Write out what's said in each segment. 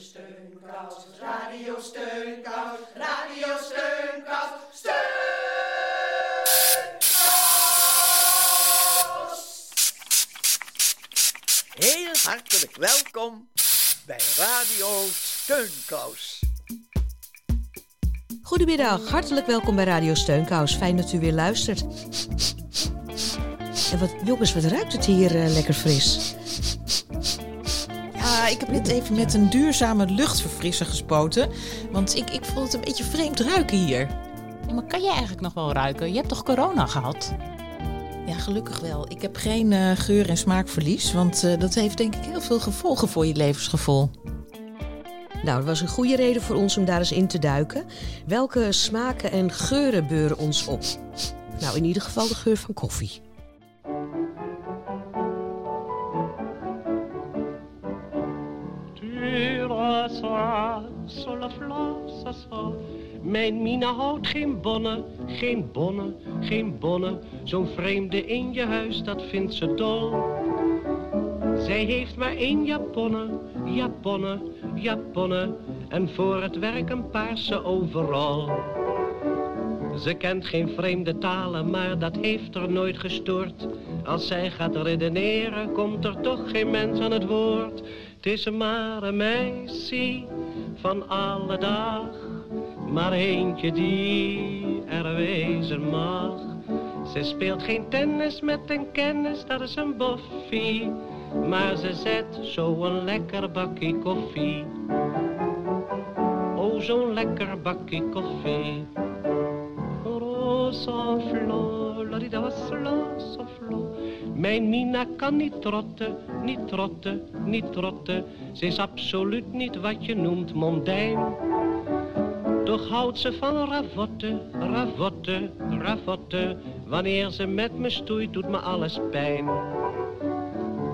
Steunkous, Radio Steunkous, Radio Steunkous, Steunkous. Heel hartelijk welkom bij Radio Steunkous. Goedemiddag, hartelijk welkom bij Radio Steunkous. Fijn dat u weer luistert. En wat, jongens, wat ruikt het hier eh, lekker fris? Ja, ik heb net even met een duurzame luchtverfrisser gespoten. Want ik, ik vond het een beetje vreemd ruiken hier. Ja, maar kan je eigenlijk nog wel ruiken? Je hebt toch corona gehad? Ja, gelukkig wel. Ik heb geen eh, geur- en smaakverlies. Want eh, dat heeft denk ik heel veel gevolgen voor je levensgevoel. Nou, dat was een goede reden voor ons om daar eens in te duiken. Welke smaken en geuren beuren ons op? Nou, in ieder geval de geur van koffie. Mijn Mina houdt geen bonnen, geen bonnen, geen bonnen. Zo'n vreemde in je huis, dat vindt ze dol. Zij heeft maar één japonne, japonne, japonne. En voor het werk een paarse overal. Ze kent geen vreemde talen, maar dat heeft er nooit gestoord. Als zij gaat redeneren, komt er toch geen mens aan het woord. Het is maar een meisje van alle dag, maar eentje die er wezen mag. Ze speelt geen tennis met een kennis, dat is een boffie. Maar ze zet zo'n lekker bakje koffie. Oh, zo'n lekker bakje koffie. La di da rosa flor. Mijn Mina kan niet trotten, niet trotten, niet trotten. Ze is absoluut niet wat je noemt mondijn. Toch houdt ze van ravotten, ravotten, ravotten. Wanneer ze met me stoeit, doet me alles pijn.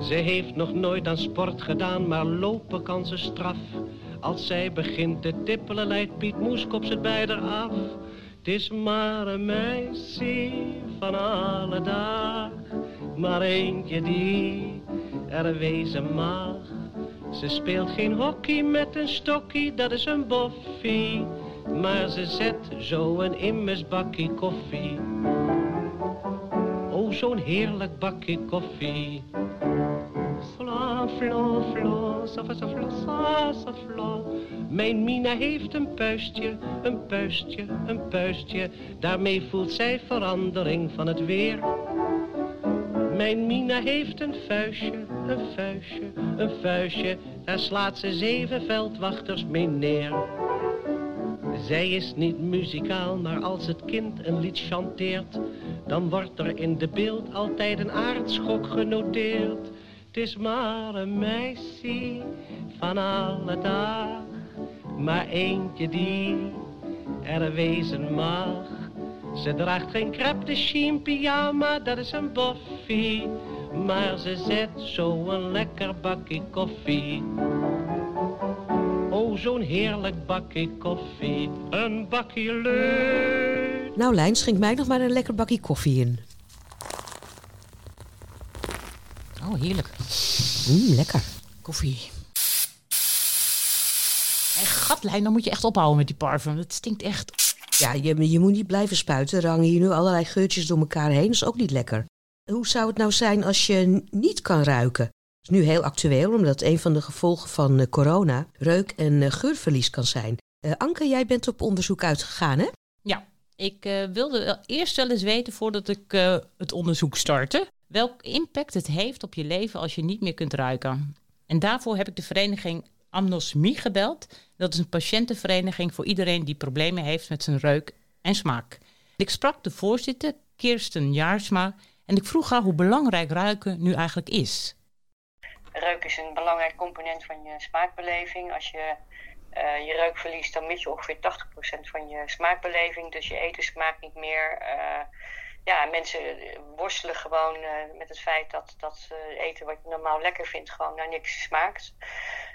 Ze heeft nog nooit aan sport gedaan, maar lopen kan ze straf. Als zij begint te tippelen, leidt Piet Moeskop het bij af. Het is maar een meisje van alle dag, maar eentje die er wezen mag. Ze speelt geen hockey met een stokkie, dat is een boffie. Maar ze zet zo een immers bakje koffie. Oh, zo'n heerlijk bakje koffie. Fla, fla, fla, safla, safla, sa, safla. Mijn Mina heeft een puistje, een puistje, een puistje. Daarmee voelt zij verandering van het weer. Mijn Mina heeft een vuistje, een vuistje, een vuistje. Daar slaat ze zeven veldwachters mee neer. Zij is niet muzikaal, maar als het kind een lied chanteert, dan wordt er in de beeld altijd een aardschok genoteerd. Het is maar een meisje van alle dag, maar eentje die er wezen mag. Ze draagt geen crepe de dat is een boffie, maar ze zet zo een lekker bakje koffie. Oh, zo'n heerlijk bakje koffie, een bakje leuk. Nou, Lijn, schenk mij nog maar een lekker bakje koffie in. Oh, heerlijk. Mmm, lekker. Koffie. En gatlijn, dan moet je echt ophouden met die parfum. Het stinkt echt. Ja, je, je moet niet blijven spuiten. Er hangen hier nu allerlei geurtjes door elkaar heen. Dat is ook niet lekker. Hoe zou het nou zijn als je niet kan ruiken? Dat is nu heel actueel, omdat een van de gevolgen van eh, corona reuk- en eh, geurverlies kan zijn. Eh, Anke, jij bent op onderzoek uitgegaan, hè? Ja, ik wilde eerst wel eens weten voordat ik het onderzoek startte. Welk impact het heeft op je leven als je niet meer kunt ruiken. En daarvoor heb ik de vereniging Amnosmie gebeld. Dat is een patiëntenvereniging voor iedereen die problemen heeft met zijn reuk en smaak. Ik sprak de voorzitter, Kirsten Jaarsma, en ik vroeg haar hoe belangrijk ruiken nu eigenlijk is. Reuk is een belangrijk component van je smaakbeleving. Als je eh, je reuk verliest, dan mis je ongeveer 80% van je smaakbeleving. Dus je eten smaakt niet meer. eh, ja, mensen worstelen gewoon met het feit dat, dat eten wat je normaal lekker vindt gewoon naar niks smaakt.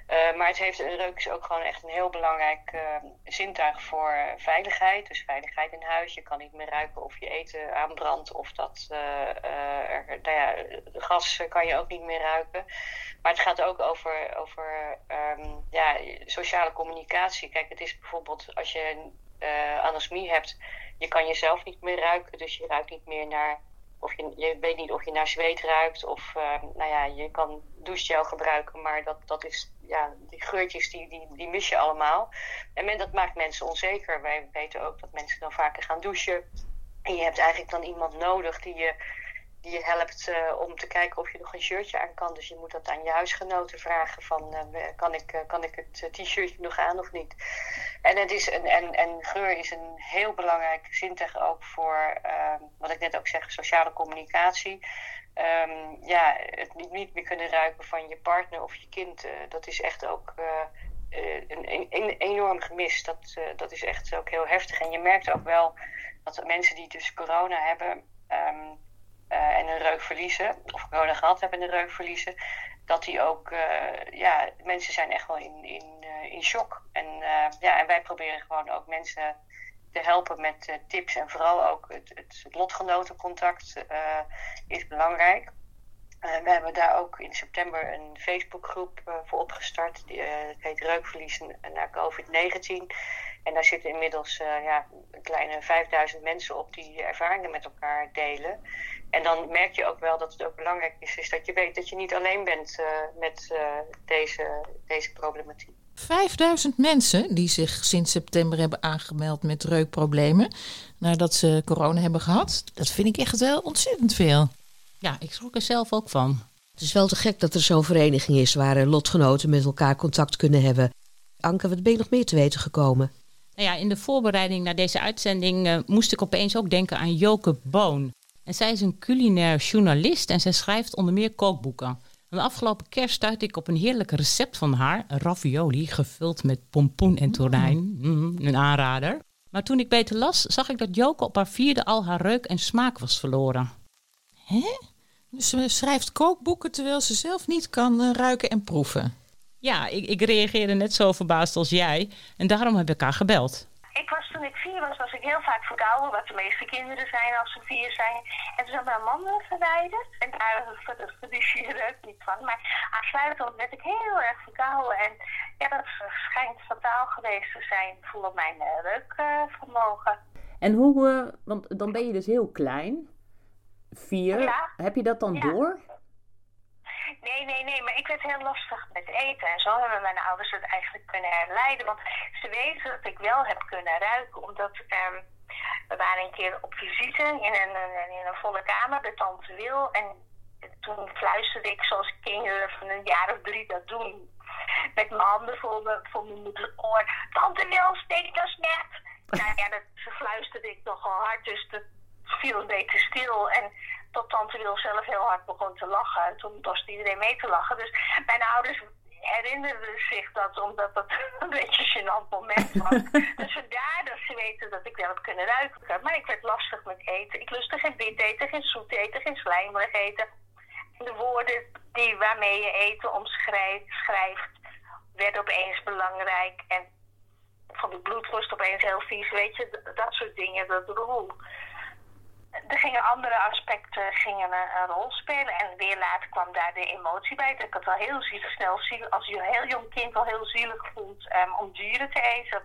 Uh, maar het heeft, reuk is ook gewoon echt een heel belangrijk uh, zintuig voor veiligheid. Dus veiligheid in huis. Je kan niet meer ruiken of je eten aanbrandt of dat er, nou ja, gas kan je ook niet meer ruiken. Maar het gaat ook over, over um, ja, sociale communicatie. Kijk, het is bijvoorbeeld als je anosmie hebt, je kan jezelf niet meer ruiken. Dus je ruikt niet meer naar of je, weet niet of je naar zweet ruikt of uh, nou ja, je kan douchegel gebruiken, maar dat, dat is, ja, die geurtjes die, die, die mis je allemaal. En men, dat maakt mensen onzeker. Wij weten ook dat mensen dan vaker gaan douchen. En je hebt eigenlijk dan iemand nodig die je die je helpt uh, om te kijken of je nog een shirtje aan kan. Dus je moet dat aan je huisgenoten vragen van uh, kan, ik, uh, kan ik het t-shirtje nog aan of niet. En, het is een, en, en geur is een heel belangrijk zintuig ook voor, ehm, wat ik net ook zeg, sociale communicatie. Um, ja, het niet, niet, meer kunnen ruiken van je partner of je kind, dat is echt ook een, een, een, enorm gemis. Dat, dat is echt ook heel heftig. En je merkt ook wel dat mensen die dus corona hebben... Um, uh, en een reuk verliezen, of corona gehad hebben en een reuk verliezen, dat die ook, uh, ja, mensen zijn echt wel in, in, uh, in shock. En, ja, en wij proberen gewoon ook mensen te helpen met tips en vooral ook het, het, lotgenotencontact is belangrijk. we hebben daar ook in september een Facebookgroep voor opgestart. Die heet Reukverlies naar COVID-19. En daar zitten inmiddels ja, een kleine 5000 mensen op die ervaringen met elkaar delen. En dan merk je ook wel dat het ook belangrijk is, is dat je weet dat je niet alleen bent uh, met uh, deze, deze problematiek. 5000 mensen die zich sinds september hebben aangemeld met reukproblemen nadat ze corona hebben gehad. Dat vind ik echt wel ontzettend veel. Ja, ik schrok er zelf ook van. Het is wel te gek dat er zo'n vereniging is waar lotgenoten met elkaar contact kunnen hebben. Anke, wat ben je nog meer te weten gekomen? Nou ja, in de voorbereiding naar deze uitzending uh, moest ik opeens ook denken aan Joke Boon. En zij is een culinair journalist en zij schrijft onder meer kookboeken. de afgelopen kerst stuitte ik op een heerlijk recept van haar, ravioli gevuld met pompoen en tonijn. Mm, een aanrader. Maar toen ik beter las, zag ik dat Joke op haar vierde al haar reuk en smaak was verloren. Hè? Dus ze schrijft kookboeken terwijl ze zelf niet kan uh, ruiken en proeven. Ja, ik, ik reageerde net zo verbaasd als jij en daarom heb ik haar gebeld ik was toen ik vier was, was ik heel vaak verkouden, wat de meeste kinderen zijn als ze vier zijn. En toen ik mijn manden verwijderd. En daar verdies je reuk niet van. Maar aansluitend werd ik heel erg verkouden. En ja, dat schijnt fataal geweest te zijn voor mijn uh, reukvermogen. en hoe, uh, want dan ben je dus heel klein. Vier. Ja. Heb je dat dan ja. door? Nee, nee, nee, maar ik werd heel lastig met eten. En zo hebben mijn ouders het eigenlijk kunnen herleiden. Want ze weten dat ik wel heb kunnen ruiken. Omdat um, we waren een keer op visite in een, in een volle kamer bij Tante Wil. En toen fluisterde ik zoals kinderen van een jaar of drie dat doen. Met mijn handen voor, voor mijn moeder oor. Tante Wil, steek dat net. Nou ja, dat fluisterde ik nogal hard. Dus dat viel een beetje stil. En tot tante Wil zelf heel hard begon te lachen. En toen was iedereen mee te lachen. Dus mijn ouders herinnerden zich dat omdat dat een beetje een gênant moment was. dus vandaar dat ze weten dat ik wel heb kunnen ruiken. Maar ik werd lastig met eten. Ik lustte geen bit eten, geen zoet eten, geen slijmerig eten. En de woorden die, waarmee je eten omschrijft, schrijft, werden opeens belangrijk. En van de bloedrust opeens heel vies, weet je, dat soort dingen, dat roel er gingen andere aspecten gingen een, rol spelen. En weer later kwam daar de emotie bij. Ik het al heel zielig, snel zielig, als je heel jong kind al heel zielig voelt um, om dieren te eten.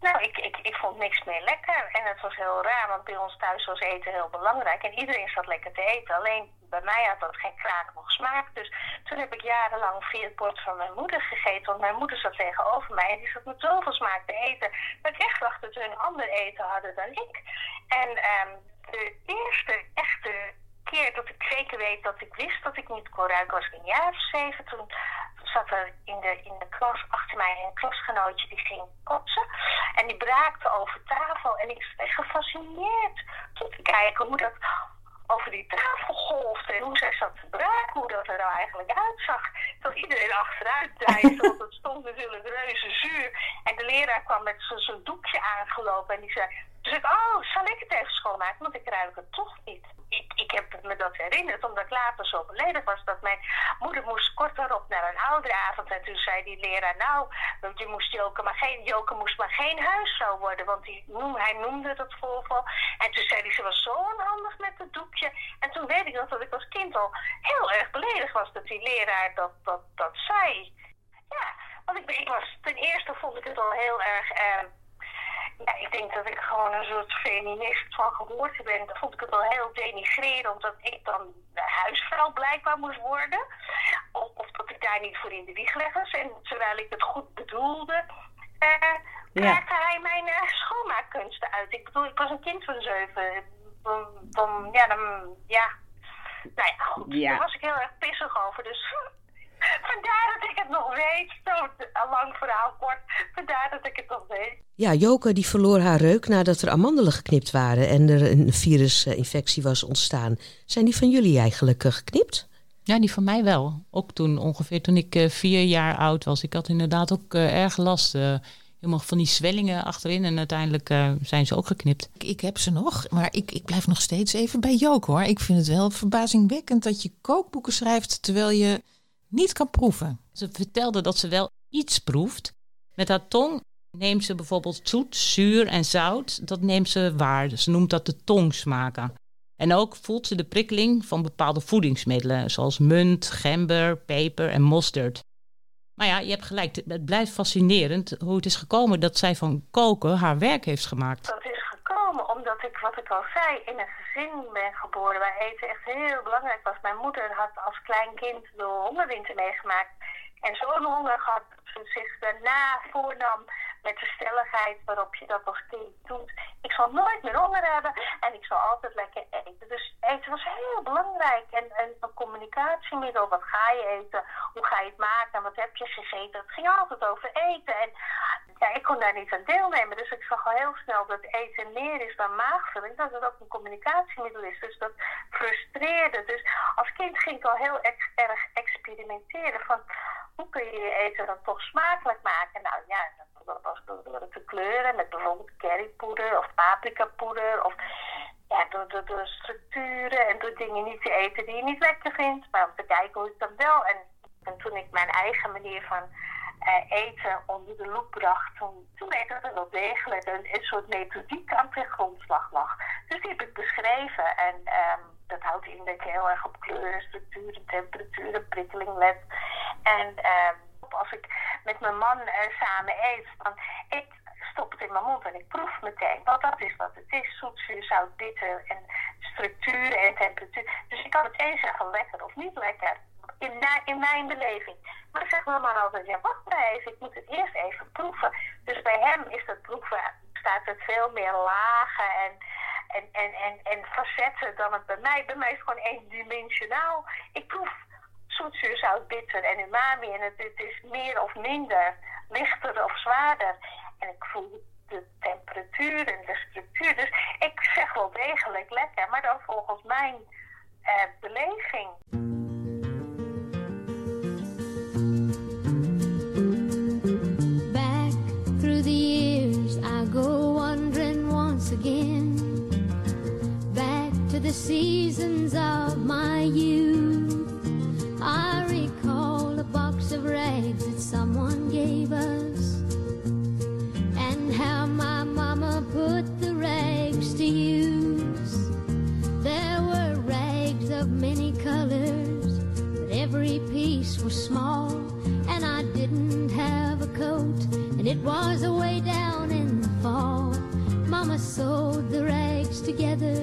Nou, ik, ik, ik vond niks meer lekker. En het was heel raar, want bij ons thuis was eten heel belangrijk. En iedereen zat lekker te eten. Alleen bij mij had dat geen kraak nog smaak. Dus toen heb ik jarenlang via het bord van mijn moeder gegeten. Want mijn moeder zat tegenover mij en die zat met zoveel smaak te eten. Dat ik echt dacht dat een ander eten hadden dan ik. En um, de eerste echte keer dat ik zeker weet dat ik wist dat ik niet kon was een jaar of zeven. Toen zat er in de, in de klas achter mij een klasgenootje die ging kotsen. En die braakte over tafel. En ik was gefascineerd tot te kijken hoe dat over die tafel golfde. En hoe zij zat te braken, hoe dat er nou eigenlijk uitzag. Tot iedereen achteruit drijfde, want het stond natuurlijk reuze zuur. En de leraar kwam met zo'n doekje aangelopen en die zei... Dus ik, oh, zal ik het even schoonmaken? Want ik ruik het toch niet. Ik, ik heb me dat herinnerd, omdat ik later zo beledigd was dat mijn moeder moest kort daarop naar een ouderavond. En toen zei die leraar, nou, je moest Joke maar geen, Joke moest maar geen huisvrouw worden. Want die hij noemde dat voorval. En toen zei hij, ze was zo onhandig met het doekje. En toen weet ik nog dat ik als kind al heel erg beledigd was dat die leraar dat, dat, dat zei. Ja, want ik, ik was, ten eerste vond ik het al heel erg... Eh, ja, ik denk dat ik gewoon een soort feminist van geboorte ben. Dat vond ik het wel heel denigrerend dat ik dan de huisvrouw blijkbaar moest worden. Of, of dat ik daar niet voor in de wieg leg. En terwijl ik het goed bedoelde, ja. hij mijn uh, schoonmaakkunsten uit. Ik bedoel, ik was een kind van zeven. Dan, ja, dan, ja. Nou ja, goed. Ja. Daar was ik heel erg pissig over. Dus Vandaar dat ik het nog weet. Zo lang verhaal kort. Vandaar dat ik het nog weet. Ja, Joke die verloor haar reuk nadat er amandelen geknipt waren en er een virusinfectie was ontstaan. Zijn die van jullie eigenlijk eh, geknipt? Ja, die van mij wel. Ook toen ongeveer toen ik uh, vier jaar oud was. Ik had inderdaad ook uh, erg last. Helemaal van die zwellingen achterin. En uiteindelijk zijn ze ook geknipt. Ik, ik, heb ze nog, maar ik, ik blijf nog steeds even bij Joke hoor. Ik vind het wel verbazingwekkend dat je kookboeken schrijft terwijl je niet kan proeven. Ze vertelde dat ze wel iets proeft. Met haar tong neemt ze bijvoorbeeld zoet, zuur en zout. Dat neemt ze waar. Ze noemt dat de tongsmaken. En ook voelt ze de prikkeling van bepaalde voedingsmiddelen, zoals munt, gember, peper en mosterd. Maar ja, je hebt gelijk. Het blijft fascinerend hoe het is gekomen dat zij van koken haar werk heeft gemaakt. Dat is gekomen omdat ik, wat ik al zei, in een gezin ben geboren waar eten echt heel belangrijk was. Mijn moeder had als klein kind de hongerwinter meegemaakt. En zo'n honger dat ze zich daarna voornam met de stelligheid waarop je dat als kind doet. Ik zal nooit meer honger hebben en ik zal altijd lekker eten. Dus eten was heel belangrijk. En, en een communicatiemiddel, wat ga je eten, hoe ga je het maken, wat heb je gegeten. Het ging altijd over eten. En ja, ik kon daar niet aan deelnemen. Dus ik zag al heel snel dat eten meer is dan maagvulling. Dat het ook een communicatiemiddel is. Dus dat frustreerde. Dus als kind ging ik al heel erg experimenteren. Van hoe kun je je eten dan toch smakelijk maken? Nou ja, dat was door, het te kleuren met bijvoorbeeld currypoeder of paprikapoeder. Of ja, door, door, structuren en door dingen niet te eten die je niet lekker vindt. Maar om te kijken hoe ik dat wel. En, en toen ik mijn eigen manier van eten onder de loep bracht, toen, toen bleek dat er wel degelijk een, soort methodiek aan ten grondslag lag. Dus die heb ik beschreven. En um, dat houdt in dat je heel erg op kleuren, structuren, temperaturen, prikkeling let. En um, als ik met mijn man uh, samen eet, dan ik stop het in mijn mond en ik proef meteen. Want dat is wat het is. Zoet, zuur, zout, bitter en structuur en temperatuur. Dus ik kan meteen zeggen lekker of niet lekker. In, in mijn beleving. Maar zegt mijn man altijd, ja wacht maar even, ik moet het eerst even proeven. Dus bij hem is dat proeven, staat het veel meer lagen en, en, en, en, en facetten dan het bij mij. Bij mij is het gewoon eendimensionaal. Ik proef zoet, zuur, zout, bitter en umami. En het, is meer of minder, lichter of zwaarder. En ik voel de temperatuur en de structuur. Dus ik zeg wel degelijk lekker, maar dan volgens mijn uh, beleving. Through the years I go wandering once again. Back to the seasons of my youth. I recall a box of rags that someone gave us, and how my mama put the rags to use. There were rags of many colors, but every piece was small, and I didn't have a coat, and it was away down in the fall. Mama sewed the rags together,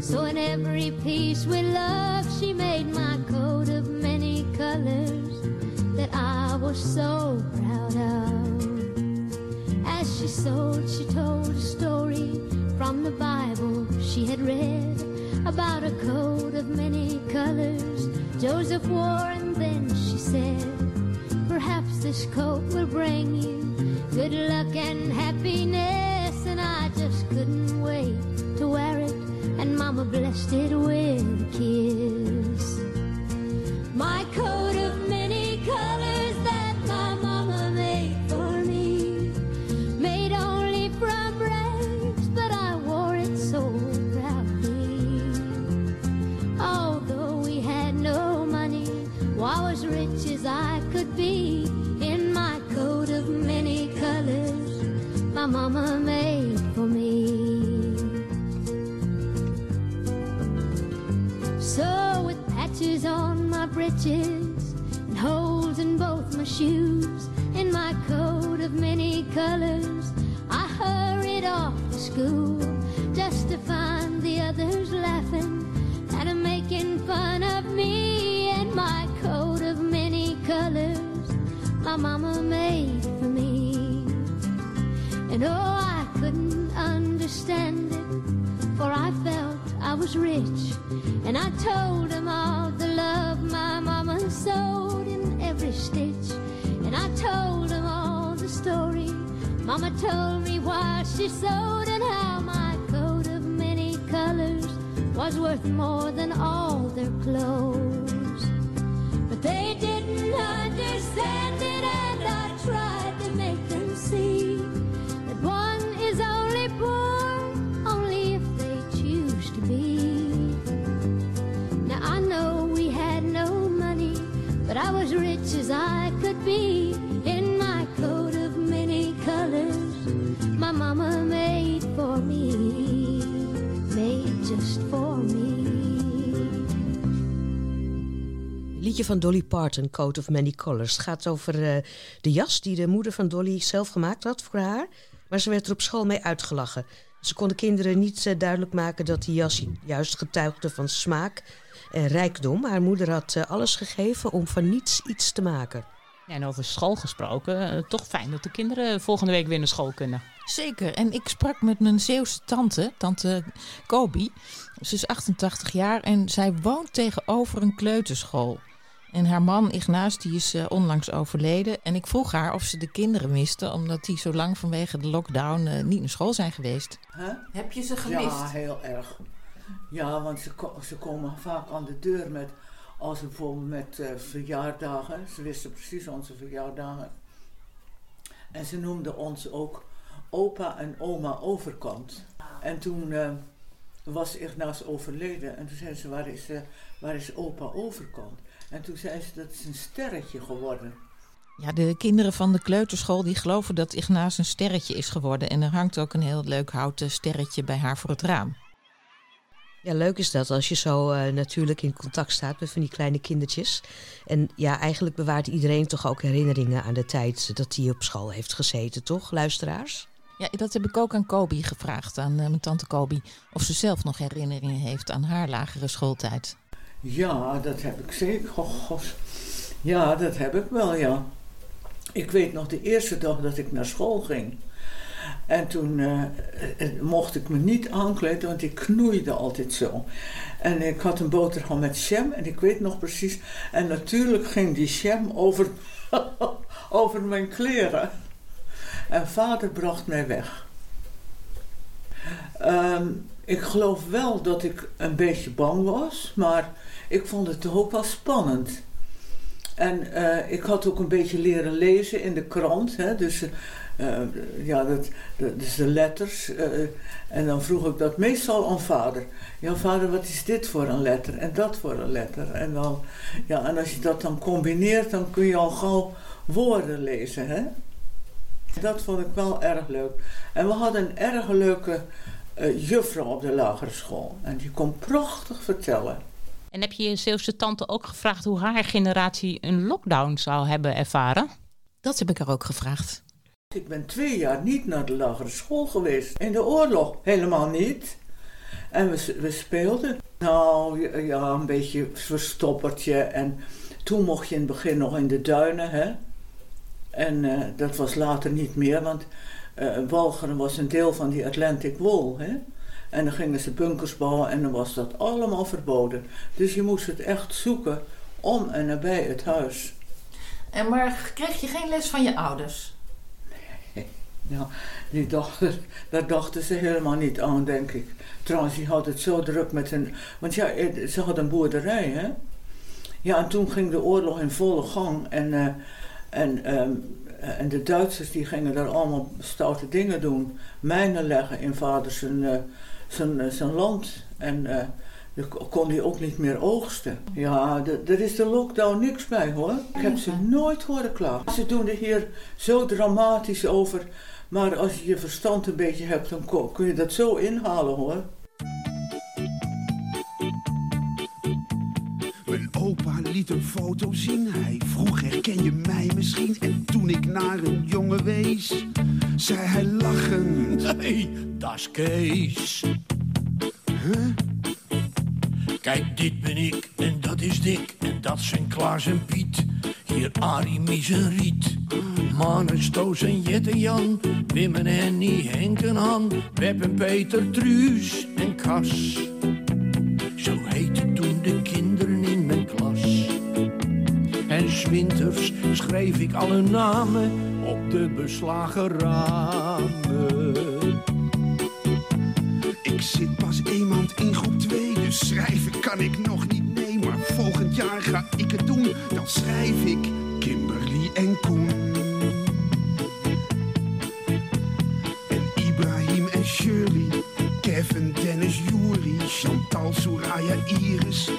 so in every piece with love she made my coat of many colors that I was so proud of. As she sewed, she told a story from the Bible she had read about a coat of many colors Joseph wore, and then she said, Perhaps this coat will bring you good luck and happiness. And I just couldn't wait to wear it, and Mama blessed it with a kiss. My and holes in both my shoes, and my coat of many colors, I hurried off to school just to find the others laughing and making fun of me and my coat of many colors my mama made for me. And oh, I couldn't understand it, for I felt I was rich. And I told them all the sewed in every stitch. And I told him all the story Mama told me why she sewed and how my coat of many colors was worth more than all their clothes. But they didn't liedje van Dolly Parton, Coat of Many Colors. Het gaat over eh, de jas die de moeder van Dolly zelf gemaakt had voor haar. Maar ze werd er op school mee uitgelachen. Ze konden kinderen niet eh, duidelijk maken dat die jas juist getuigde van smaak en rijkdom. Haar moeder had eh, alles gegeven om van niets iets te maken. Ja, en over school gesproken, toch fijn dat de kinderen volgende week weer naar school kunnen. Zeker. En ik sprak met mijn Zeeuwse tante, tante Kobi. Ze is 88 jaar en zij woont tegenover een kleuterschool. En haar man Ignaas die is eh, onlangs overleden. En ik vroeg haar of ze de kinderen miste, omdat die zo lang vanwege de lockdown eh, niet naar school zijn geweest. Hè? Heb je ze gemist? Ja, heel erg. Ja, want ze, ko- ze komen vaak aan de deur met, als we bijvoorbeeld met eh, verjaardagen, ze wisten precies onze verjaardagen. En ze noemden ons ook opa en oma overkant. En toen eh, was Ignaas overleden en toen zei ze, waar is, eh, waar is opa overkant? En toen zei ze, dat is een sterretje geworden. Ja, de kinderen van de kleuterschool die geloven dat Ignaas een sterretje is geworden. En er hangt ook een heel leuk houten sterretje bij haar voor het raam. Ja, leuk is dat als je zo eh, natuurlijk in contact staat met van die kleine kindertjes. En ja, eigenlijk bewaart iedereen toch ook herinneringen aan de tijd dat hij op school heeft gezeten, toch, luisteraars? Ja, dat heb ik ook aan Kobi gevraagd, aan eh, mijn tante Kobi. Of ze zelf nog herinneringen heeft aan haar lagere schooltijd. Ja, dat heb ik zeker. Oh, God. Ja, dat heb ik wel, ja. Ik weet nog de eerste dag dat ik naar school ging. En toen eh, eh, mocht ik me niet aankleden, want ik knoeide altijd zo. En ik had een boterham met jam en ik weet nog precies. En natuurlijk ging die jam over, over mijn kleren. En vader bracht mij weg. Ehm, ik geloof wel dat ik een beetje bang was, maar ik vond het ook wel spannend. En eh, ik had ook een beetje leren lezen in de krant. Hè, dus eh, ja, dat, dat, dus de letters. eh, en dan vroeg ik dat meestal aan vader. Ja, vader, wat is dit voor een letter? En dat voor een letter. En, dan, ja, en als je dat dan combineert, dan kun je al gauw woorden lezen. Hè? Dat vond ik wel erg leuk. En we hadden een erg leuke juffrouw op de lagere school. En die kon prachtig vertellen. En heb je je Zeeuwse tante ook gevraagd hoe haar generatie een lockdown zou hebben ervaren? Dat heb ik haar ook gevraagd. Ik ben twee jaar niet naar de lagere school geweest. In de oorlog helemaal niet. En we, we speelden. Nou ja, een beetje verstoppertje. En toen mocht je in het begin nog in de duinen. Hè? En eh, dat was later niet meer, want eh Walcheren was een deel van die Atlantic Wall. Hè? En dan gingen ze bunkers bouwen en dan was dat allemaal verboden. Dus je moest het echt zoeken om en nabij het huis. En maar kreeg je geen les van je ouders? Ja, die dachten, daar dachten ze helemaal niet aan, denk ik. Trouwens, die had het zo druk met hun... Want ja, eh, ze hadden een boerderij, hè? Ja, en toen ging de oorlog in volle gang. En, eh, en, ehm, en de Duitsers die gingen daar allemaal stoute dingen doen. Mijnen leggen in vader zijn, eh, zijn, eh, zijn land. En dan kon hij ook niet meer oogsten. Ja, er is de lockdown niks bij hoor. Ik heb ze nooit horen klagen. Ze doen er hier zo dramatisch over Maar als je je verstand een beetje hebt, dan kun je dat zo inhalen hoor. Opa liet een foto zien. Hij vroeg: Herken je mij misschien? En toen ik naar een jongen wees, zei hij lachend: Hey, dat is Kees. Kijk, dit ben ik en dat is Dick en dat zijn Klaas en Piet. Hier Arie, Mies en Riet. Manus, Toos en Jet en Jan. Wim en Henny, Henk en Han. Web en Peter, Truus en Kas. Zo heette toen En zwinters schreef ik alle namen op de beslagen ramen. Ik zit pas één maand in groep 2, dus schrijven kan ik nog niet. Nee, maar volgend jaar ga ik het doen. Dan schrijf ik Kimberly en Koen. En Ibrahim en Shirley. Kevin, Dennis, Juri. Chantal, Soraya, Iris.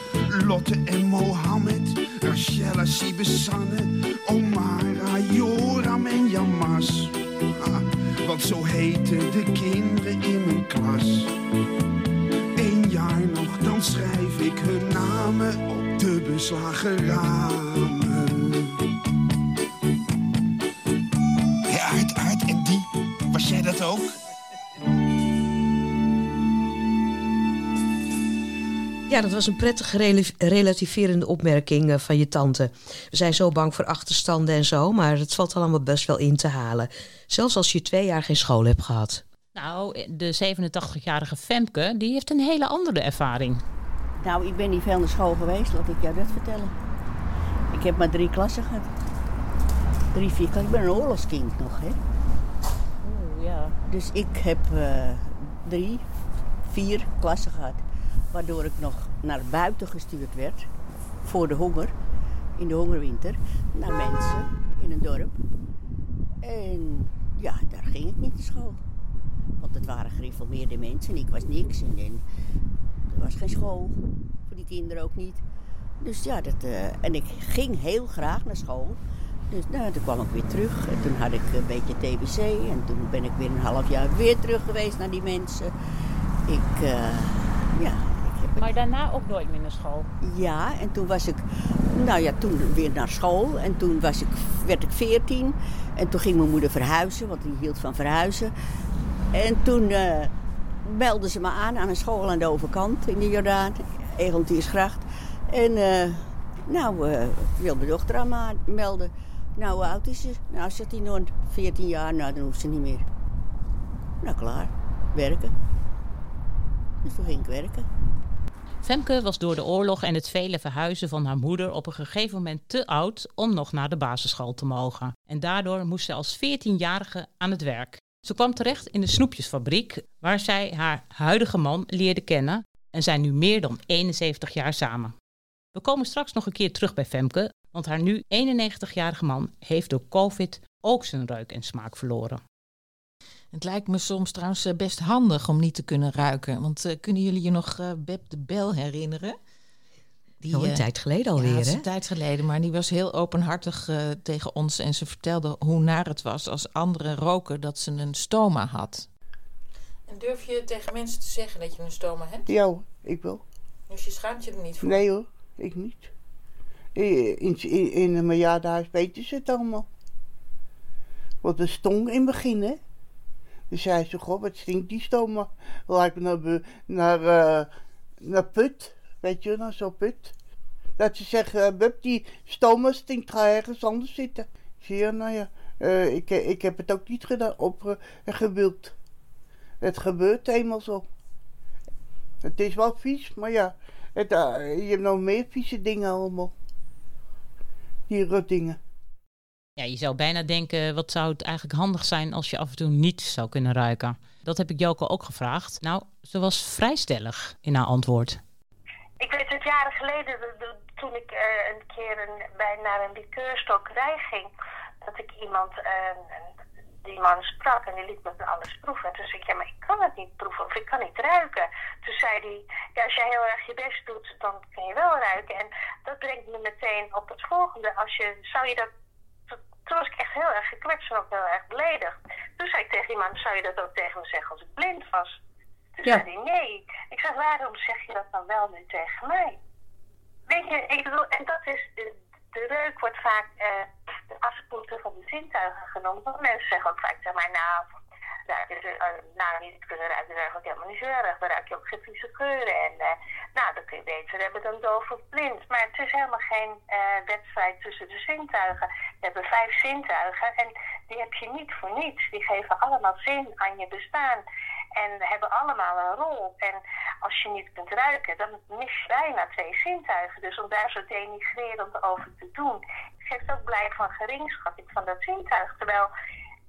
Lotte en Mohammed. Rachel, Sibe, Sanne. Omara, Joram en Jamas. Ah, want zo heten de kinderen in mijn klas. Eén jaar nog, dan schrijf ik hun namen op de beslagen ramen. Ja, dat was een prettige rela- relativerende opmerking eh, van je tante. We zijn zo bang voor achterstanden en zo, maar het valt allemaal best wel in te halen. Zelfs als je twee jaar geen school hebt gehad. Nou, de 87-jarige Femke, die heeft een hele andere ervaring. Nou, ik ben niet veel naar school geweest, laat ik jou dat vertellen. Ik heb maar drie klassen gehad. Drie, vier klassen. Ik ben een oorlogskind nog, hè. Oeh, ja. Dus ik heb eh, drie, vier klassen gehad. Waardoor ik nog naar buiten gestuurd werd. Voor de honger. In de hongerwinter. Naar mensen in een dorp. En ja, daar ging ik niet naar school. Want het waren gereformeerde mensen en ik was niks. En, en er was geen school. Voor die kinderen ook niet. Dus ja, dat, eh, en ik ging heel graag naar school. Dus nou, toen kwam ik weer terug. En toen had ik een beetje TBC. En toen ben ik weer een half jaar weer terug geweest naar die mensen. Ik, eh, ja, Maar daarna ook nooit meer naar school. ja, en toen was ik, nou ja, toen weer naar school. En toen was ik, werd ik veertien. En toen ging mijn moeder verhuizen, want die hield van verhuizen. En toen eh meldden ze me aan aan een school aan de overkant in de Jordaan, Egelantiersgracht. En eh, nou, eh, ik wil mijn dochter aan me melden. Nou, hoe oud is ze? Nou, zegt hij nog 14 jaar, nou dan hoeft ze niet meer. Nou, klaar. Werken. Dus toen ging ik werken. Femke was door de oorlog en het vele verhuizen van haar moeder op een gegeven moment te oud om nog naar de basisschool te mogen. En daardoor moest ze als 14-jarige aan het werk. Ze kwam terecht in de snoepjesfabriek, waar zij haar huidige man leerde kennen en zijn nu meer dan 71 jaar samen. We komen straks nog een keer terug bij Femke, want haar nu 91-jarige man heeft door COVID ook zijn reuk en smaak verloren. Het lijkt me soms trouwens eh, best handig om niet te kunnen ruiken. Want eh, kunnen jullie je nog eh, Beb de Bel herinneren? Die, Oh, een tijd geleden ja, alweer, hè? een tijd geleden, maar die was heel openhartig eh, tegen ons. En ze vertelde hoe naar het was als anderen roken dat ze een stoma had. En durf je tegen mensen te zeggen dat je een stoma hebt? Ja, hoor, ik wel. Dus je schaamt je er niet voor? Nee hoor, ik niet. In, in, in, mijn jaarhuis weten ze het allemaal. Want het stonk in het begin, hè. Dus zei ze, goh, wat stinkt die stoma? Lijkt me naar, naar, eh, naar put. Weet je, naar zo'n put. Dat ze zeggen, eh, Bub, die stoma stinkt, ga ergens anders zitten. Zie je, nou ja, eh, ik, ik heb het ook niet gedaan, opgewild. het gebeurt eenmaal zo. Het is wel vies, maar ja, het, je hebt nog meer vieze dingen allemaal. Die rotdingen. Ja, je zou bijna denken, wat zou het eigenlijk handig zijn als je af en toe niet zou kunnen ruiken? Dat heb ik Joke ook gevraagd. Nou, ze was vrij stellig in haar antwoord. Ik weet het jaren geleden, de- de- toen ik eh, een keer een, bij, naar een likeurstokkerij ging, dat ik iemand, eh, die man sprak en die liet me alles proeven. En toen zei ik, ja, maar ik kan het niet proeven of ik kan niet ruiken. Toen zei hij, ja, als jij heel erg je best doet, dan kun je wel ruiken. En dat brengt me meteen op het volgende. Als je, zou je dat toen was ik echt heel erg gekwetst en ook heel erg beledigd. Toen zei ik tegen die man, zou je dat ook tegen me zeggen als ik blind was? Toen Ja. zei hij, nee. Ik zeg, waarom zeg je dat dan wel nu tegen mij? Weet je, ik bedoel, en dat is, de, de reuk wordt vaak eh, de afspoelte van de zintuigen genoemd. Want mensen zeggen ook vaak, zeg maar, nou, ruik je, eh, nou, niet kunnen ruiken, dat is eigenlijk helemaal niet erg. Dan ruik je ook geen vieze geuren. En eh, nou, dan kun je beter hebben dan doof of blind. Maar het is helemaal geen eh, wedstrijd tussen de zintuigen. We hebben vijf zintuigen en die heb je niet voor niets. Die geven allemaal zin aan je bestaan. En hebben allemaal een rol. En als je niet kunt ruiken, dan mis je bijna twee zintuigen. Dus om daar zo denigrerend over te doen, geeft ook blijk van geringschatting van dat zintuig. Terwijl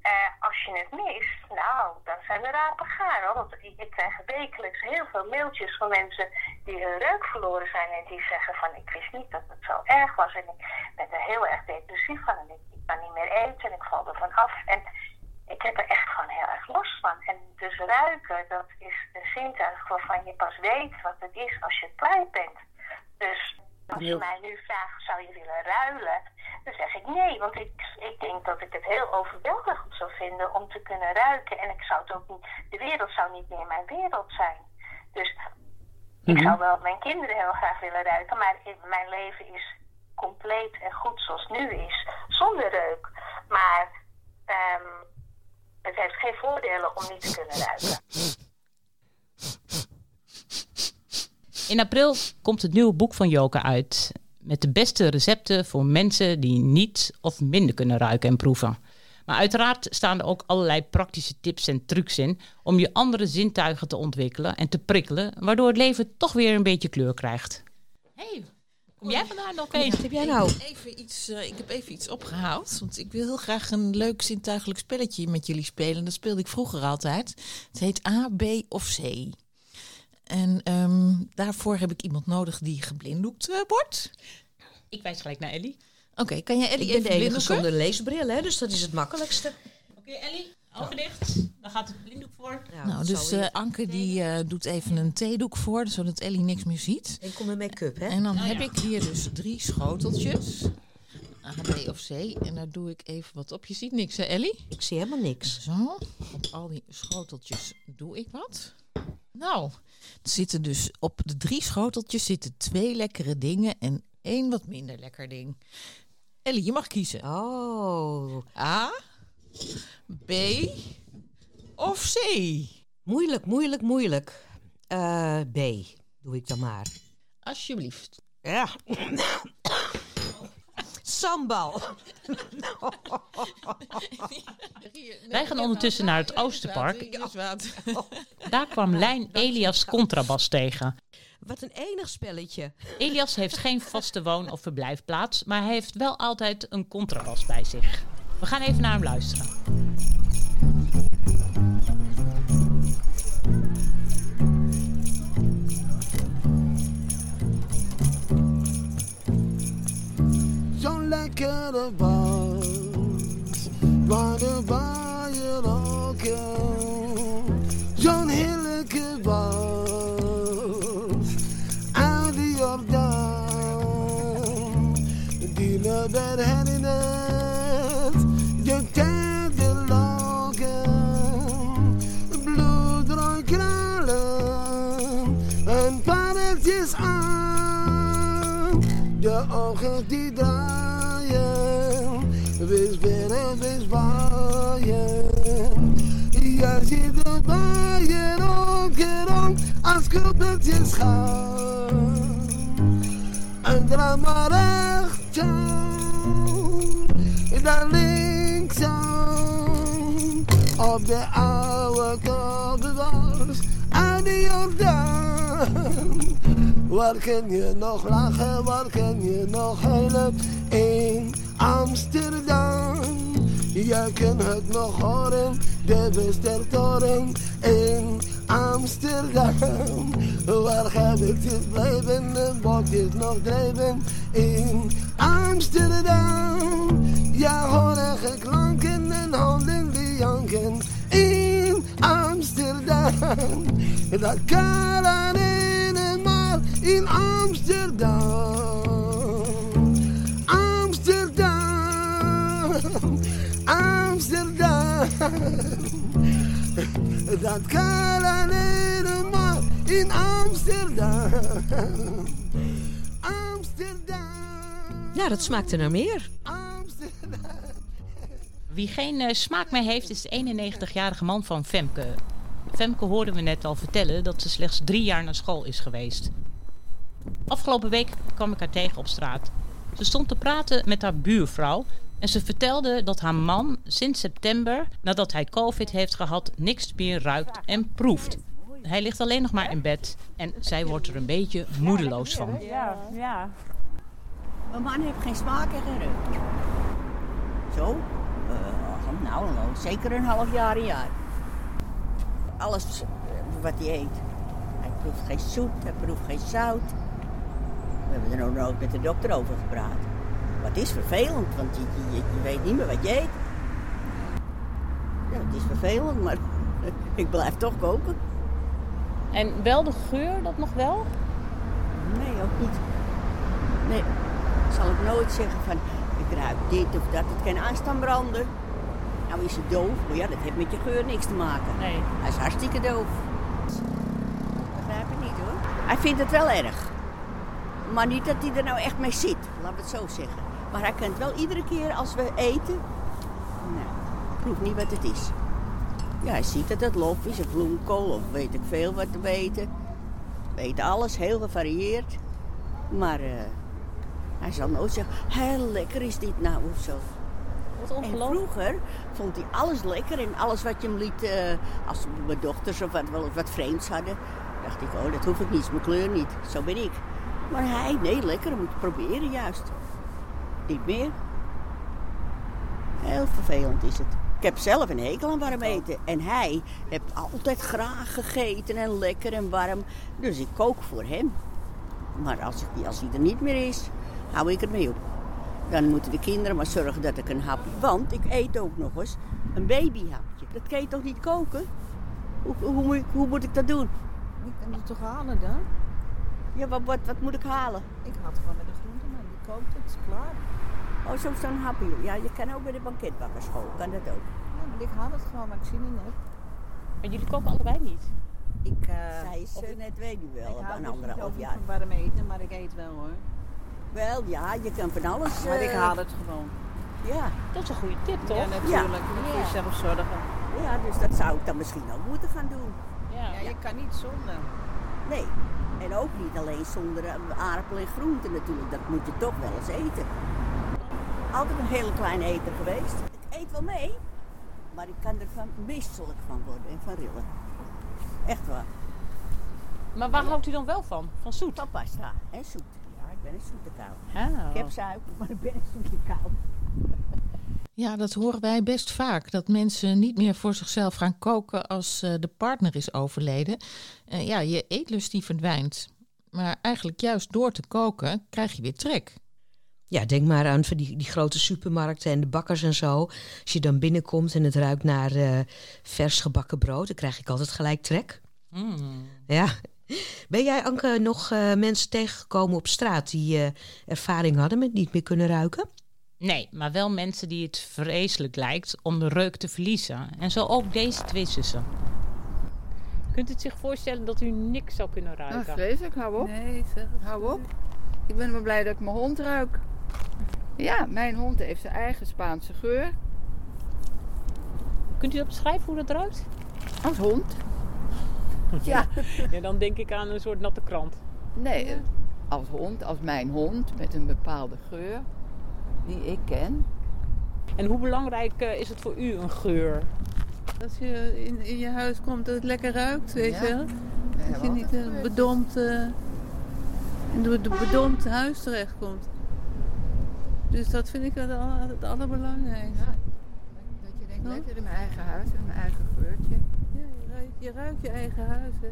eh, als je het mist, nou, dan zijn de rapen. Hoor. Want ik, krijg wekelijks heel veel mailtjes van mensen die hun reuk verloren zijn. En die zeggen van, ik wist niet dat het zo erg was. En ik ben er heel erg depressief van. En ik, kan niet meer eten en ik val er van af. En ik heb er echt gewoon heel erg last van. En dus ruiken, dat is een zintuig waarvan je pas weet wat het is als je kwijt bent. Dus als je mij nu vraagt, zou je willen ruilen? Dan zeg ik nee, want ik, ik denk dat ik het heel overweldigend zou vinden om te kunnen ruiken. En ik zou het ook niet, de wereld zou niet meer mijn wereld zijn. Dus ik zou wel mijn kinderen heel graag willen ruiken, maar in- mijn leven is compleet en goed zoals het nu is, zonder reuk. Maar ehm, het heeft geen voordelen om niet te kunnen ruiken. In april komt het nieuwe boek van Joke uit. Met de beste recepten voor mensen die niet of minder kunnen ruiken en proeven. Maar uiteraard staan er ook allerlei praktische tips en trucs in om je andere zintuigen te ontwikkelen en te prikkelen, waardoor het leven toch weer een beetje kleur krijgt. hey, kom jij vandaag nog eens? Wat heb jij nou? Even iets, eh, ik heb even iets opgehaald. Want ik wil heel graag een leuk zintuigelijk spelletje met jullie spelen. Dat speelde ik vroeger altijd. Het heet A, B of C. En ehm, daarvoor heb ik iemand nodig die geblinddoekt eh, wordt. Ik wijs gelijk naar Ellie. Oké, kan jij Ellie Ik ben even de enige zonder leesbril, hè, dus dat is het makkelijkste. Oké, Ellie, ogen dicht. Dan gaat het blinddoek voor. Nou, dus eh, Anke die eh, doet even een theedoek voor, zodat Ellie niks meer ziet. En kom met make-up, hè? En dan Oh, heb ja. ik hier dus drie schoteltjes. A, B of C. En daar doe ik even wat op. Je ziet niks, hè Ellie? Ik zie helemaal niks. Zo, op al die schoteltjes doe ik wat. Nou, er zitten dus op de drie schoteltjes zitten twee lekkere dingen en één wat minder lekker ding. Ellie, je mag kiezen. Oh. A, B of C? Moeilijk, moeilijk, moeilijk. Eh, B, doe ik dan maar. Alsjeblieft. Ja. Sambal. Wij gaan ondertussen naar het Oosterpark. Daar kwam Lijn Elias Contrabas tegen. Wat een enig spelletje. Elias heeft geen vaste woon- of verblijfplaats, maar hij heeft wel altijd een contrabas bij zich. We gaan even naar hem luisteren. Lekkere bas, waar de baaien roken. Zo'n heerlijke bas, uit de Jordaan. Die me herinnert, je tijden loken. Bloedrood kralen en pareltjes aan. Je ogen die draaien, waaien. Je ziet de baaien ook erom als kuppeltjes gaan. En draai maar rechtsom, dan linksom. Op de oude koppenbos aan de Jordaan. Waar kun je nog lachen, waar kun je nog huilen? In Amsterdam. Je kunt het nog horen, de Westertoren in Amsterdam. Waar gaat het je blijven, de bokjes nog drijven in Amsterdam. Ja, horige klanken en honden die janken in Amsterdam. Dat kan alleen maar in Amsterdam. Dat kan alleen maar in Amsterdam. Amsterdam. Ja, dat smaakte naar meer. Wie geen eh, smaak meer heeft, is de 91-jarige man van Femke. Femke hoorden we net al vertellen dat ze slechts drie jaar naar school is geweest. Afgelopen week kwam ik haar tegen op straat. Ze stond te praten met haar buurvrouw en ze vertelde dat haar man sinds september, nadat hij COVID heeft gehad, niks meer ruikt en proeft. Hij ligt alleen nog maar in bed en zij wordt er een beetje moedeloos van. Ja, ja. Mijn man heeft geen smaak en geen reuk. Zo? Eh, nou, nou, zeker een half jaar, een jaar. Alles wat hij eet. Hij proeft geen zoet, hij proeft geen zout. We hebben er nog nooit met de dokter over gepraat. Wat is vervelend, want je, je, je weet niet meer wat je eet. Ja, het is vervelend, maar ik blijf toch koken. En wel de geur, dat nog wel? Nee, ook niet. Nee, zal ik nooit zeggen van ik ruik dit of dat. Het kan aanstaan branden. Nou is het doof, maar ja, dat heeft met je geur niks te maken. Nee. Hij is hartstikke doof. Begrijp ik niet hoor. Hij vindt het wel erg. Maar niet dat hij er nou echt mee zit, laat het zo zeggen. Maar hij kent wel iedere keer als we eten. Nou, proef niet wat het is. Ja, hij ziet dat het lof is, of bloemkool, of weet ik veel wat te weten. We eten alles, heel gevarieerd. Maar eh, hij zal nooit zeggen, heel lekker is dit nou of zo. Wat En vroeger vond hij alles lekker en alles wat je hem liet, eh, als mijn dochters of wat, wel wat vreemds hadden, dacht ik, oh dat hoef ik niet, mijn kleur niet, zo ben ik. Maar hij, nee lekker, moet proberen juist. Niet meer. Heel vervelend is het. Ik heb zelf een hekel aan warm eten. En hij heeft altijd graag gegeten en lekker en warm. Dus ik kook voor hem. Maar als, ik, als hij er niet meer is, hou ik ermee op. Dan moeten de kinderen maar zorgen dat ik een hapje... Want ik eet ook nog eens een babyhapje. Dat kan je toch niet koken? Hoe, hoe, moet, ik, hoe moet ik dat doen? Ik kan het toch halen dan? Ja, wat, wat, wat moet ik halen? Ik had gewoon met de kookt het, is klaar. Oh, zo zo'n hapje. Ja, je kan ook bij de banketbakkerschool, kan dat ook. Ja, maar ik haal het gewoon, maar ik zie het net. Maar jullie koken allebei niet? Ik, uh, Zij is uh, net weduwel, ik hou een dus anderhalf niet over jaar. van warm eten, maar ik eet wel hoor. Wel, ja, je kan van alles... Maar ik eh, haal het gewoon. Ja. Dat is een goede tip, toch? Ja, natuurlijk. Dan kun je zelf zorgen. Ja, dus dat zou ik dan misschien ook moeten gaan doen. Ja, Ja, je kan niet zonder. Nee. En ook niet alleen zonder eh, aardappel en groenten natuurlijk. Dat moet je toch wel eens eten. Altijd een hele kleine eter geweest. Ik eet wel mee, maar ik kan er van misselijk van worden en van rillen. Echt waar. Maar waar houdt u dan wel van? Van zoet? Van pasta en zoet. Ja, ik ben een zoete kou. Ah. Ik heb suiker, maar ik ben een zoete kou. Ja, dat horen wij best vaak. Dat mensen niet meer voor zichzelf gaan koken als eh, de partner is overleden. Eh, ja, je eetlust die verdwijnt. Maar eigenlijk juist door te koken krijg je weer trek. Ja, denk maar aan van die, die grote supermarkten en de bakkers en zo. Als je dan binnenkomt en het ruikt naar eh, vers gebakken brood, dan krijg ik altijd gelijk trek. Mm. Ja. Ben jij, Anke, nog eh, mensen tegengekomen op straat die eh, ervaring hadden met niet meer kunnen ruiken? Nee, maar wel mensen die het vreselijk lijkt om de reuk te verliezen. En zo ook deze twee zussen. Kunt u het zich voorstellen dat u niks zou kunnen Nou, ruiken? vreselijk, hou op. Nee, zeg. Hou op. Ik ben wel blij dat ik mijn hond ruik. Ja, mijn hond heeft zijn eigen Spaanse geur. Kunt u dat beschrijven hoe dat ruikt? Als hond. Ja. ja, dan denk ik aan een soort natte krant. Nee, als hond, als mijn hond, met een bepaalde geur die ik ken. En hoe belangrijk eh, is het voor u een geur? Als je in, in je huis komt dat het lekker ruikt, weet Ja. je wel. Dat je niet een eh, bedompt eh, in een bedompt huis terechtkomt. Dus dat vind ik het, het allerbelangrijkste. Ja. Dat je denkt, lekker in mijn eigen huis, in mijn eigen geurtje. Ja, je, ruikt, je ruikt je eigen huis. Hè.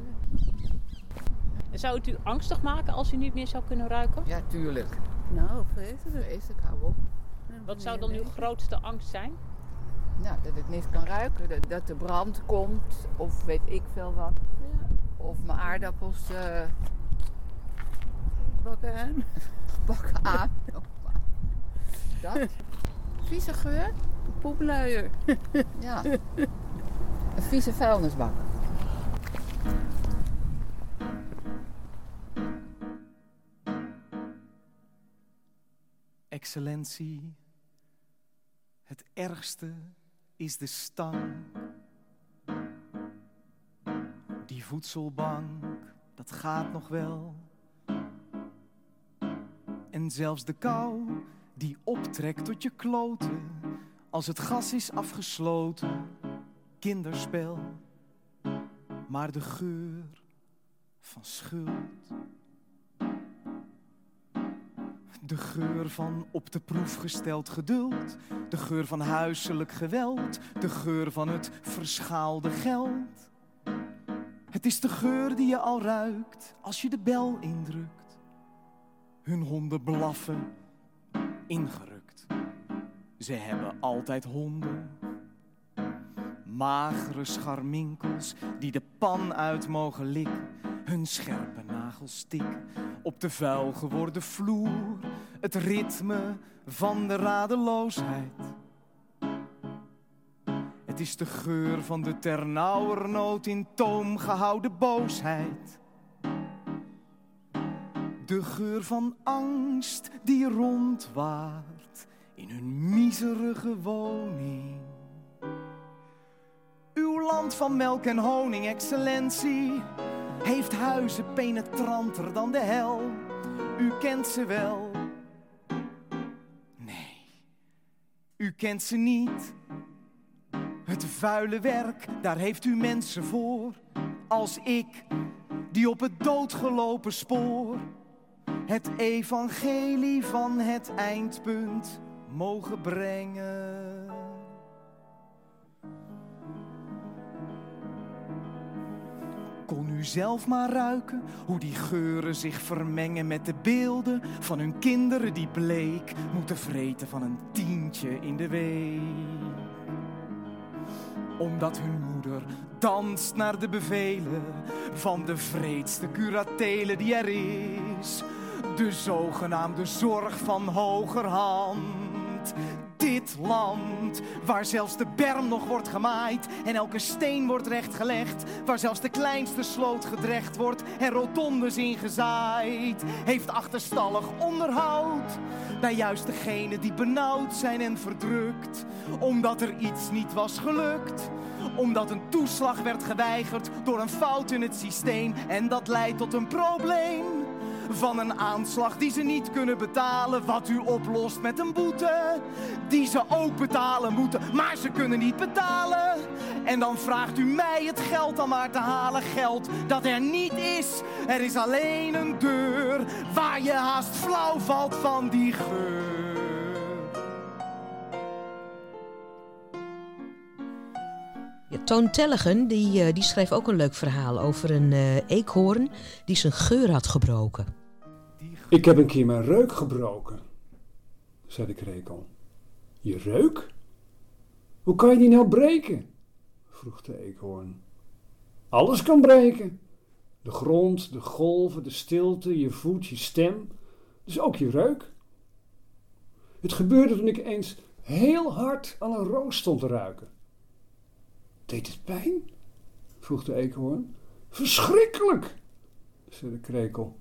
En Zou het u angstig maken als u niet meer zou kunnen ruiken? Ja, tuurlijk. Nou, vreselijk. Vreselijk, hou op. Wat zou dan uw grootste angst zijn? Nou, dat het niet kan ruiken, dat, de brand komt of weet ik veel wat. Ja. Of mijn aardappels eh, bakken aan. dat. Vieze geur, poepluier. ja. Een vieze vuilnisbak. Excellentie het ergste is de stank. Die voedselbank, dat gaat nog wel. En zelfs de kou die optrekt tot je kloten. Als het gas is afgesloten, kinderspel. Maar de geur van schuld. De geur van op de proef gesteld geduld. De geur van huiselijk geweld. De geur van het verschaalde geld. Het is de geur die je al ruikt als je de bel indrukt. Hun honden blaffen, ingerukt. Ze hebben altijd honden. Magere scharminkels die de pan uit mogen likken. Hun scherpe nagels tik op de vuil geworden vloer. Het ritme van de radeloosheid. Het is de geur van de ternauwernood in toom gehouden boosheid. De geur van angst die rondwaart in hun miserige woning. Uw land van melk en honing, excellentie, heeft huizen penetranter dan de hel. U kent ze wel. U kent ze niet. Het vuile werk, daar heeft u mensen voor. Als ik, die op het doodgelopen spoor. Het evangelie van het eindpunt mogen brengen. Kon u zelf maar ruiken hoe die geuren zich vermengen met de beelden van hun kinderen die bleek moeten vreten van een tientje in de week. Omdat hun moeder danst naar de bevelen van de vreedste curatele die er is. De zogenaamde zorg van hogerhand. Dit land, waar zelfs de berm nog wordt gemaaid en elke steen wordt rechtgelegd, waar zelfs de kleinste sloot gedrecht wordt en rotondes ingezaaid, heeft achterstallig onderhoud bij juist degenen die benauwd zijn en verdrukt, omdat er iets niet was gelukt omdat een toeslag werd geweigerd door een fout in het systeem. En dat leidt tot een probleem van een aanslag die ze niet kunnen betalen. Wat u oplost met een boete, die ze ook betalen moeten. Maar ze kunnen niet betalen. En dan vraagt u mij het geld dan maar te halen. Geld dat er niet is. Er is alleen een deur waar je haast flauw valt van die geur. Toon Tellegen die, eh, die schreef ook een leuk verhaal over een eh, eekhoorn die zijn geur had gebroken. Ik heb een keer mijn reuk gebroken, zei de krekel. Je reuk? Hoe kan je die nou breken? vroeg de eekhoorn. Alles kan breken. De grond, de golven, de stilte, je voet, je stem, dus ook je reuk. Het gebeurde toen ik eens heel hard aan een roos stond te ruiken. Deed het pijn? vroeg de eekhoorn. Verschrikkelijk, zei de krekel.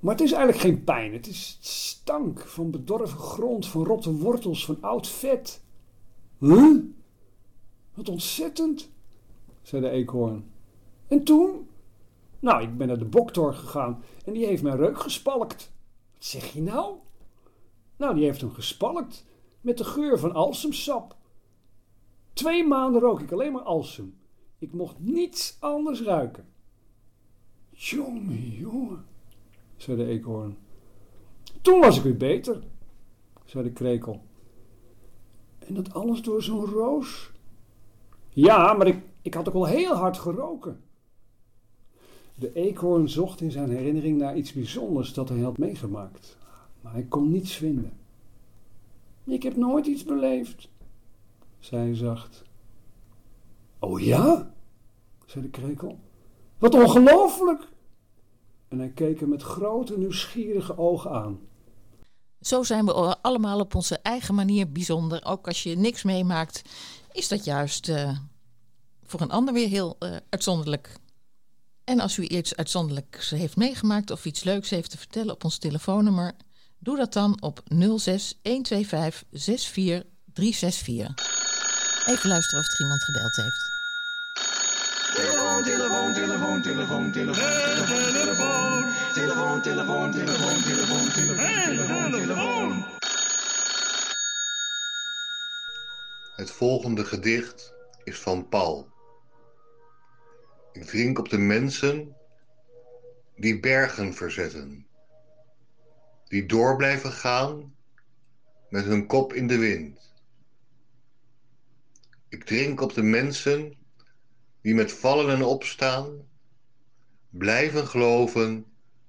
Maar het is eigenlijk geen pijn. Het is stank van bedorven grond, van rotte wortels, van oud vet. Huh? Wat ontzettend, zei de eekhoorn. En toen? Nou, ik ben naar de boktor gegaan en die heeft mijn reuk gespalkt. Wat zeg je nou? Nou, die heeft hem gespalkt met de geur van alsemsap. Twee maanden rook ik alleen maar alsem. Ik mocht niets anders ruiken. Jongen, jongen, zei de eekhoorn. Toen was ik weer beter, zei de krekel. En dat alles door zo'n roos? Ja, maar ik, ik had ook wel heel hard geroken. De eekhoorn zocht in zijn herinnering naar iets bijzonders dat hij had meegemaakt. Maar hij kon niets vinden. Ik heb nooit iets beleefd, zei zacht. Oh ja? zei de krekel. Wat ongelooflijk! En hij keek hem met grote nieuwsgierige ogen aan. Zo zijn we allemaal op onze eigen manier bijzonder. Ook als je niks meemaakt, is dat juist eh, voor een ander weer heel eh, uitzonderlijk. En als u iets uitzonderlijks heeft meegemaakt of iets leuks heeft te vertellen op ons telefoonnummer, doe dat dan op 06 125 64 364. Even luisteren of er iemand gebeld heeft. Telefoon, telefoon, telefoon, telefoon, telefoon. Telefoon, telefoon, telefoon, telefoon, telefoon, telefoon, telefoon. Het volgende gedicht is van Paul. Ik drink op de mensen die bergen verzetten. Die door blijven gaan met hun kop in de wind ik drink op de mensen die met vallen en opstaan blijven geloven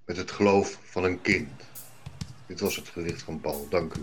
met het geloof van een kind. Dit was het gedicht van Paul. Dank u.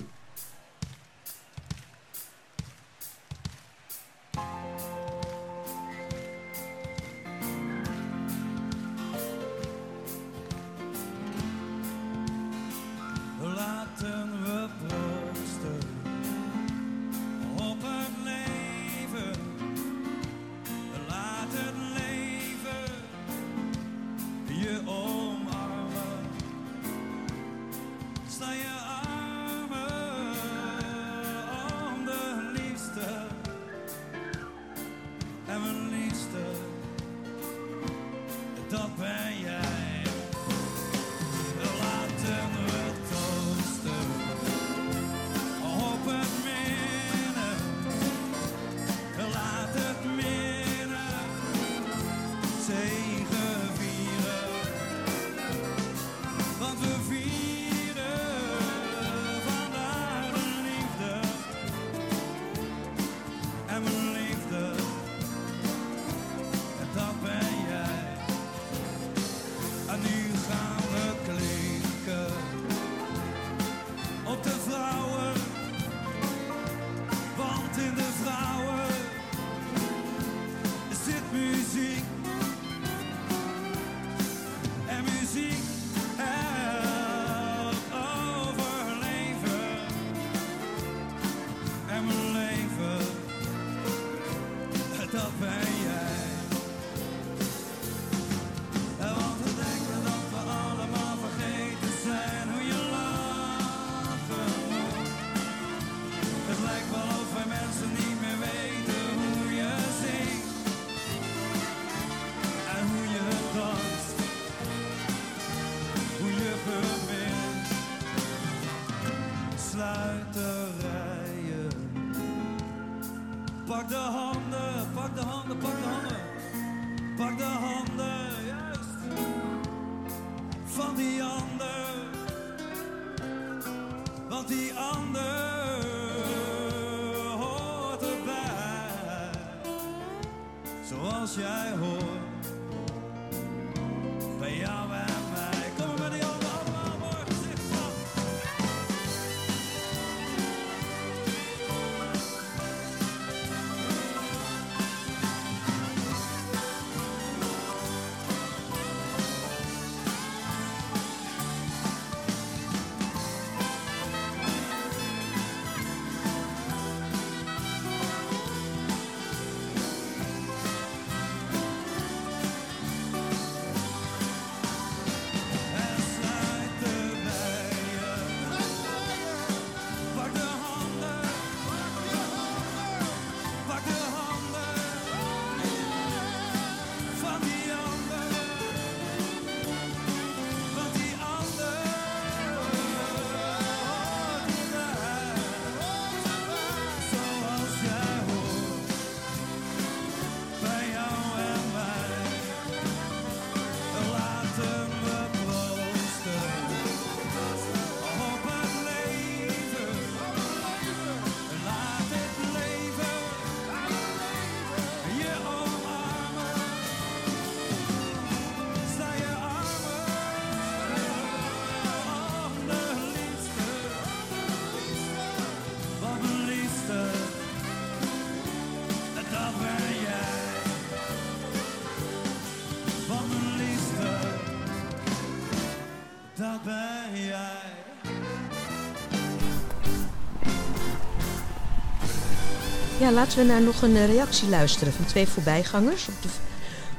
Laten we naar nog een eh, reactie luisteren van twee voorbijgangers op de,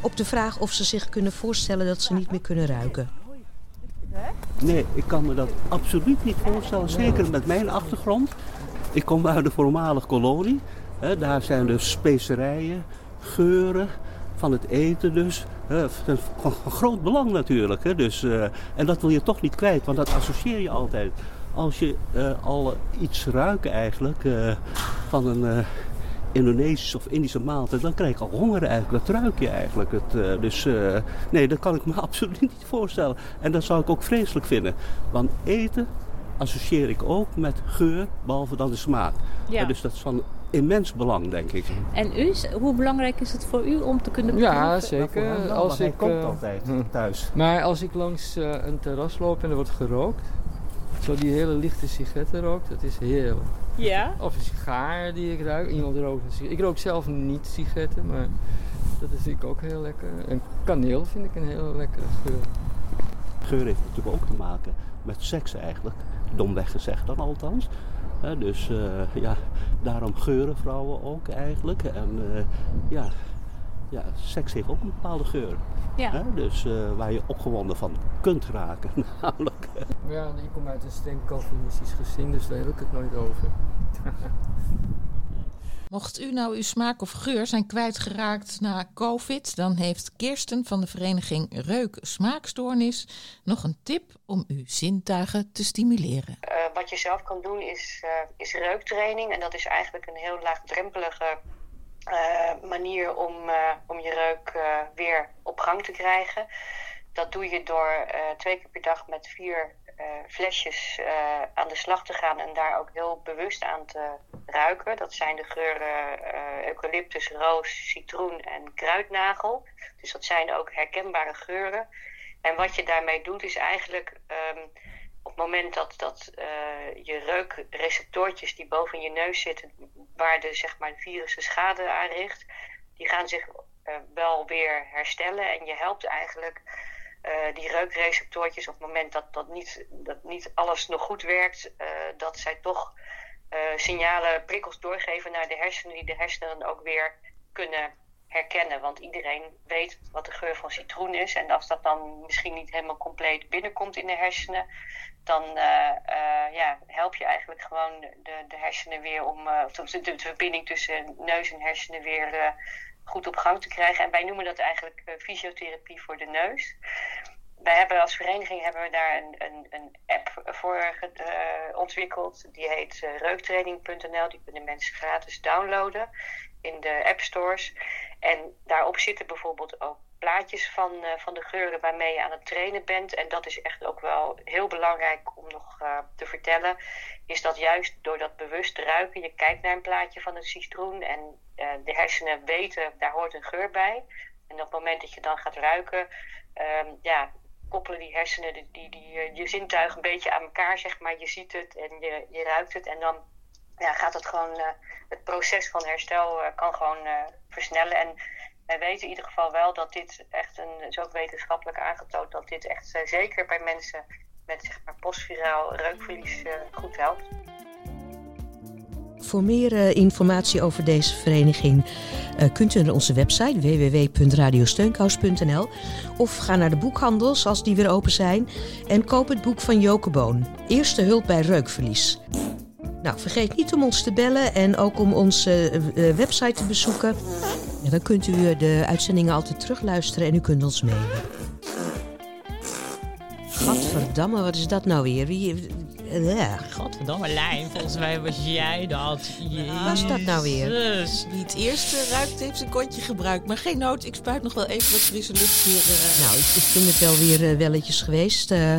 op de vraag of ze zich kunnen voorstellen dat ze niet meer kunnen ruiken. Nee, ik kan me dat absoluut niet voorstellen. Zeker met mijn achtergrond. Ik kom uit de voormalige kolonie. daar zijn dus specerijen, geuren van het eten dus. van groot belang natuurlijk. Dus, eh, en dat wil je toch niet kwijt, want dat associeer je altijd. Als je eh, al iets ruikt eigenlijk van een Indonesische of Indische maaltijd, dan krijg je al honger eigenlijk. Dat ruik je eigenlijk. Het, eh, dus eh, nee, dat kan ik me absoluut niet voorstellen. En dat zou ik ook vreselijk vinden. Want eten associeer ik ook met geur, behalve dan de smaak. Ja. Dus dat is van immens belang, denk ik. En u, hoe belangrijk is het voor u om te kunnen Ja, proeven? zeker. Nou, als ik, kookt eh, altijd hm. thuis. Maar als ik langs eh, een terras loop en er wordt gerookt, zo die hele lichte sigaretten rookt, dat is heerlijk. Ja? Of een sigaar die ik ruik. Iemand rookt een sigaar. Ik rook zelf niet sigaretten, maar dat vind ik ook heel lekker. En kaneel vind ik een heel lekkere geur. Geur heeft natuurlijk ook te maken met seks eigenlijk. Domweg gezegd dan althans. Hè, dus eh, ja, daarom geuren vrouwen ook eigenlijk. En eh, ja, ja, seks heeft ook een bepaalde geur. Ja. Hè, dus eh, waar je opgewonden van kunt raken. Namelijk. Ja, ik kom uit een streng Calvinistisch gezin, dus daar heb ik het nooit over. Mocht u nou uw smaak of geur zijn kwijtgeraakt na COVID, dan heeft Kirsten van de vereniging Reuk Smaakstoornis nog een tip om uw zintuigen te stimuleren. Eh, wat je zelf kan doen is, eh, is reuktraining. En dat is eigenlijk een heel laagdrempelige manier om, eh, om je reuk eh, weer op gang te krijgen. Dat doe je door eh, twee keer per dag met vier eh, flesjes eh, aan de slag te gaan en daar ook heel bewust aan te ruiken. Dat zijn de geuren eh, eucalyptus, roos, citroen en kruidnagel. Dus dat zijn ook herkenbare geuren. En wat je daarmee doet is eigenlijk ehm, op het moment dat, dat eh, je reukreceptoortjes die boven je neus zitten, waar de, zeg maar, virus de schade aanricht, die gaan zich eh, wel weer herstellen. En je helpt eigenlijk eh, die reukreceptoortjes op het moment dat, dat, niet, dat niet alles nog goed werkt, dat zij toch signalen, prikkels doorgeven naar de hersenen, die de hersenen ook weer kunnen herkennen. Want iedereen weet wat de geur van citroen is. En als dat dan misschien niet helemaal compleet binnenkomt in de hersenen, dan eh, eh, ja, help je eigenlijk gewoon de, de hersenen weer om, eh, de, de, verbinding tussen neus en hersenen weer goed op gang te krijgen. En wij noemen dat eigenlijk fysiotherapie voor de neus. Wij hebben als vereniging hebben we daar een, een, een app voor ontwikkeld. Die heet reuktraining.nl. Die kunnen mensen gratis downloaden in de app stores. En daarop zitten bijvoorbeeld ook plaatjes van, eh, van de geuren waarmee je aan het trainen bent. En dat is echt ook wel heel belangrijk om nog eh, te vertellen. Is dat juist door dat bewust ruiken, je kijkt naar een plaatje van een citroen en eh, de hersenen weten, daar hoort een geur bij. En op het moment dat je dan gaat ruiken, ehm, ja, koppelen die hersenen die, die, je zintuigen een beetje aan elkaar, zeg maar. Je ziet het en je, je ruikt het en dan ja, gaat het gewoon, het proces van herstel kan gewoon versnellen. En wij weten in ieder geval wel dat dit echt een, is ook wetenschappelijk aangetoond, dat dit echt eh, zeker bij mensen met zeg maar postviraal reukverlies eh, goed helpt. Voor meer eh, informatie over deze vereniging kunt u naar onze website www.radiosteunkous.nl of ga naar de boekhandels als die weer open zijn en koop het boek van Joke Boon, Eerste hulp bij reukverlies. Nou, vergeet niet om ons te bellen en ook om onze website te bezoeken. En dan kunt u eh, de uitzendingen altijd terugluisteren en u kunt ons mailen. Gadverdamme, wat is dat nou weer? Wie, eh, ja. Godverdomme lijn, volgens mij was jij dat. was dat nou weer? Wie het eerste ruikt, heeft zijn kontje gebruikt. Maar geen nood, ik spuit nog wel even wat frisse lucht hier. eh. Nou, ik, ik vind het wel weer eh, welletjes geweest. Eh,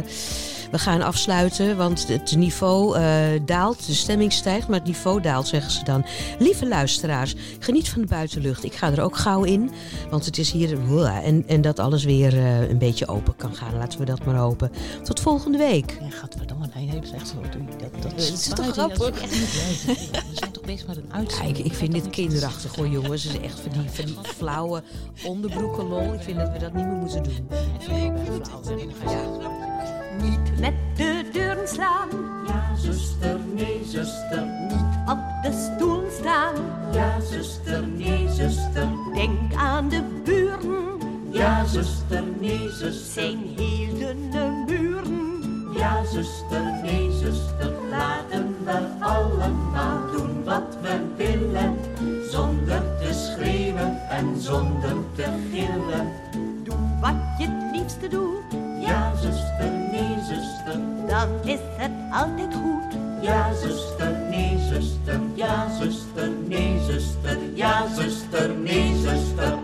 we gaan afsluiten, want het niveau eh, daalt, de stemming stijgt, maar het niveau daalt, zeggen ze dan. Lieve luisteraars, geniet van de buitenlucht. Ik ga er ook gauw in, want het is hier... En, en dat alles weer eh, een beetje open kan gaan. Laten we dat maar hopen. Tot volgende week. Ja, godverdomme, nee, dat is echt zo. Dat, dat, is toch grappig? We zijn toch bezig met een uitzending. ik, ik vind dit kinderachtig hoor, jongens. Het is echt van die, van die flauwe onderbroekenlol. Ik vind dat we dat niet meer moeten doen. Niet met de deuren slaan. Ja, zuster, nee, zuster. Niet op de stoel staan. Ja, zuster, nee, zuster. Denk aan de buren. Ja, zuster, nee, zuster. Zijn heel dunne muren. Ja, zuster, nee, zuster, laten we allemaal doen wat we willen. Zonder te schreeuwen en zonder te gillen. Doe wat je het liefste doet, ja, zuster, nee, zuster. Dan is het altijd goed. Ja, zuster, nee, zuster. Ja, zuster, nee, zuster. Ja, zuster, nee, zuster.